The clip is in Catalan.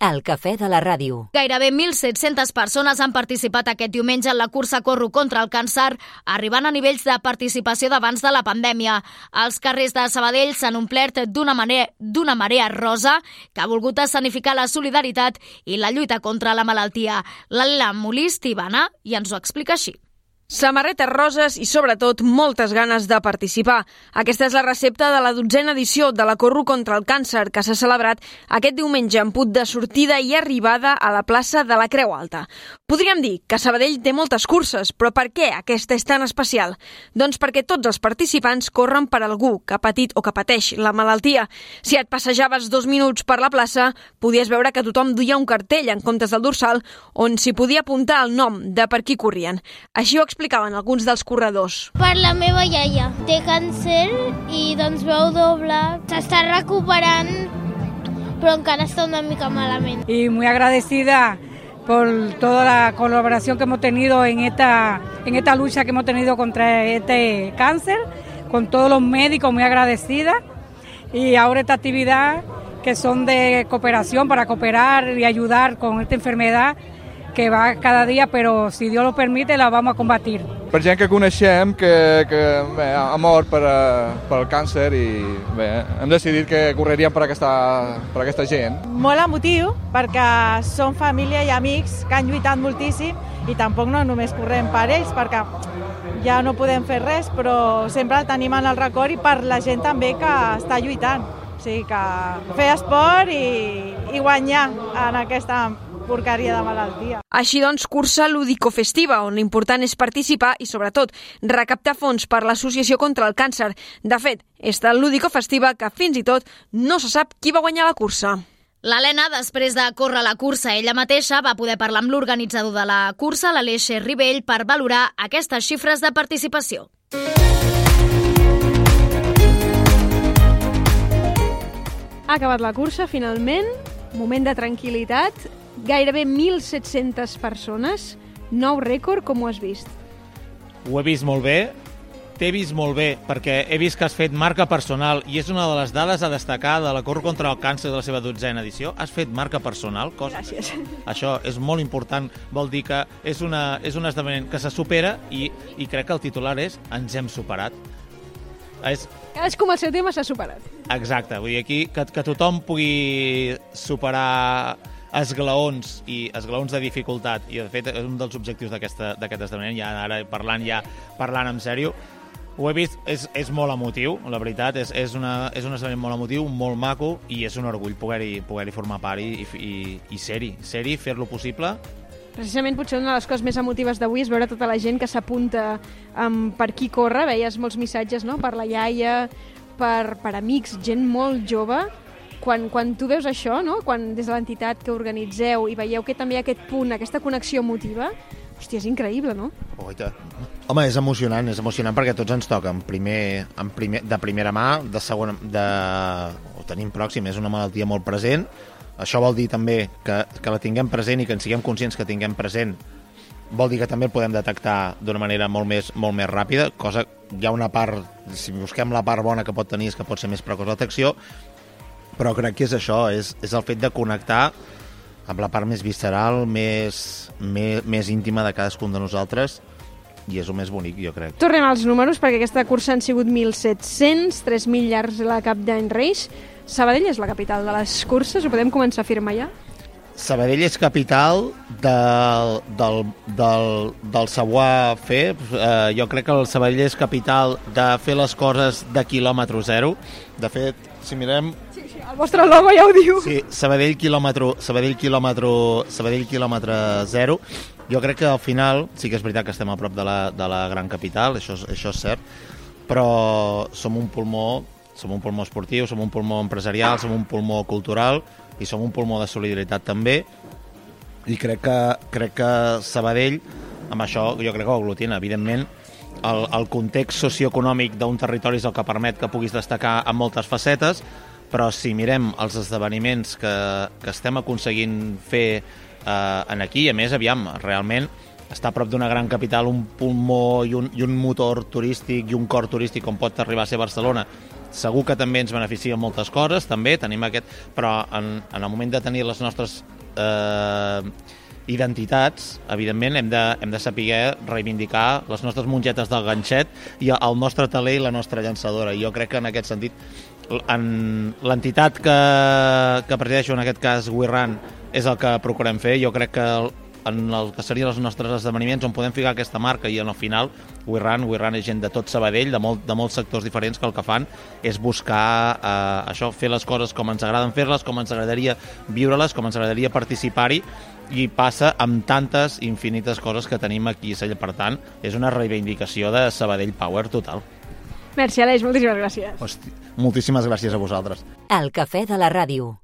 El cafè de la ràdio. Gairebé 1.700 persones han participat aquest diumenge en la cursa Corro contra el càncer, arribant a nivells de participació d'abans de la pandèmia. Els carrers de Sabadell s'han omplert d'una marea, d'una marea rosa que ha volgut escenificar la solidaritat i la lluita contra la malaltia. L'Alila Molist hi va anar i ens ho explica així. Samarretes roses i, sobretot, moltes ganes de participar. Aquesta és la recepta de la dotzena edició de la Corro contra el càncer, que s'ha celebrat aquest diumenge en put de sortida i arribada a la plaça de la Creu Alta. Podríem dir que Sabadell té moltes curses, però per què aquesta és tan especial? Doncs perquè tots els participants corren per algú que ha patit o que pateix la malaltia. Si et passejaves dos minuts per la plaça, podies veure que tothom duia un cartell en comptes del dorsal on s'hi podia apuntar el nom de per qui corrien. Així ho explicaven alguns dels corredors. Per la meva iaia. Té càncer i doncs veu doble. S'està recuperant, però encara està una mica malament. Y muy agradecida por toda la colaboración que hemos tenido en esta, en esta lucha que hemos tenido contra este cáncer, con todos los médicos, muy agradecida. Y ahora esta actividad que son de cooperación para cooperar y ayudar con esta enfermedad que va cada dia, però si Dios lo permite la vamos a combatir. Per gent que coneixem que, que bé, ha mort per, eh, pel càncer i bé, hem decidit que correríem per aquesta, per aquesta gent. Molt emotiu perquè són família i amics que han lluitat moltíssim i tampoc no només correm per ells perquè ja no podem fer res, però sempre el tenim en el record i per la gent també que està lluitant. O sigui que fer esport i, i guanyar en aquesta porqueria de malaltia. Així doncs, cursa lúdico-festiva, on l'important és participar i, sobretot, recaptar fons per l'Associació contra el Càncer. De fet, és tan lúdico-festiva que fins i tot no se sap qui va guanyar la cursa. L'Helena, després de córrer la cursa ella mateixa, va poder parlar amb l'organitzador de la cursa, l'Aleix Ribell, per valorar aquestes xifres de participació. Ha acabat la cursa, finalment. Moment de tranquil·litat. Gairebé 1.700 persones. Nou rècord, com ho has vist? Ho he vist molt bé. T'he vist molt bé perquè he vist que has fet marca personal i és una de les dades a destacar de la Corro contra el càncer de la seva dotzena edició. Has fet marca personal, cosa... Gràcies. Això és molt important, vol dir que és, una, és un esdeveniment que se supera i, i crec que el titular és ens hem superat. És, Cadascú amb el seu tema s'ha superat. Exacte, vull dir aquí que, que tothom pugui superar esglaons i esglaons de dificultat i de fet és un dels objectius d'aquest esdeveniment ja ara parlant ja parlant en sèrio ho he vist, és, és molt emotiu, la veritat, és, és, una, és un esdeveniment molt emotiu, molt maco, i és un orgull poder-hi poder formar part i, i, i ser-hi, ser-hi, fer-lo possible. Precisament potser una de les coses més emotives d'avui és veure tota la gent que s'apunta um, per qui corre. Veies molts missatges, no?, per la iaia, per, per amics, gent molt jove. Quan, quan tu veus això, no?, quan des de l'entitat que organitzeu i veieu que també hi ha aquest punt, aquesta connexió emotiva, hòstia, és increïble, no? Oh, i tant. Home, és emocionant, és emocionant perquè tots ens toca en primer, en primer, de primera mà, de segona, de, ho tenim pròxim, és una malaltia molt present, això vol dir també que, que la tinguem present i que en siguem conscients que tinguem present vol dir que també el podem detectar d'una manera molt més, molt més ràpida, cosa hi ha una part, si busquem la part bona que pot tenir és que pot ser més precoç la detecció, però crec que és això, és, és el fet de connectar amb la part més visceral, més, més, més íntima de cadascun de nosaltres, i és el més bonic, jo crec. Tornem als números, perquè aquesta cursa han sigut 1.700, 3.000 llargs la cap d'any Reis. Sabadell és la capital de les curses, ho podem començar a afirmar ja? Sabadell és capital del, del, del, del savoir fer. Eh, jo crec que el Sabadell és capital de fer les coses de quilòmetre zero. De fet, si mirem... El vostre logo ja ho diu. Sí, Sabadell quilòmetre, Sabadell quilòmetre, Sabadell quilòmetre zero. Jo crec que al final, sí que és veritat que estem a prop de la, de la gran capital, això, és- això és cert, però som un pulmó som un pulmó esportiu, som un pulmó empresarial, som un pulmó cultural i som un pulmó de solidaritat també i crec que, crec que Sabadell amb això jo crec que ho aglutina evidentment el, el context socioeconòmic d'un territori és el que permet que puguis destacar en moltes facetes però si mirem els esdeveniments que, que estem aconseguint fer eh, en aquí, a més, aviam, realment està a prop d'una gran capital, un pulmó i un, i un motor turístic i un cor turístic com pot arribar a ser Barcelona, segur que també ens beneficia moltes coses, també tenim aquest, però en, en el moment de tenir les nostres eh, identitats, evidentment hem de, hem de saber reivindicar les nostres mongetes del ganxet i el nostre taler i la nostra llançadora. Jo crec que en aquest sentit en l'entitat que, que presideixo, en aquest cas Wirran, és el que procurem fer. Jo crec que en el que serien els nostres esdeveniments on podem ficar aquesta marca i en el final Wirran, Wirran és gent de tot Sabadell, de, molt, de molts sectors diferents que el que fan és buscar eh, això, fer les coses com ens agraden fer-les, com ens agradaria viure-les, com ens agradaria participar-hi i passa amb tantes infinites coses que tenim aquí. Per tant, és una reivindicació de Sabadell Power total. Merci, Aleix, moltíssimes gràcies. Hosti, moltíssimes gràcies a vosaltres. El cafè de la ràdio.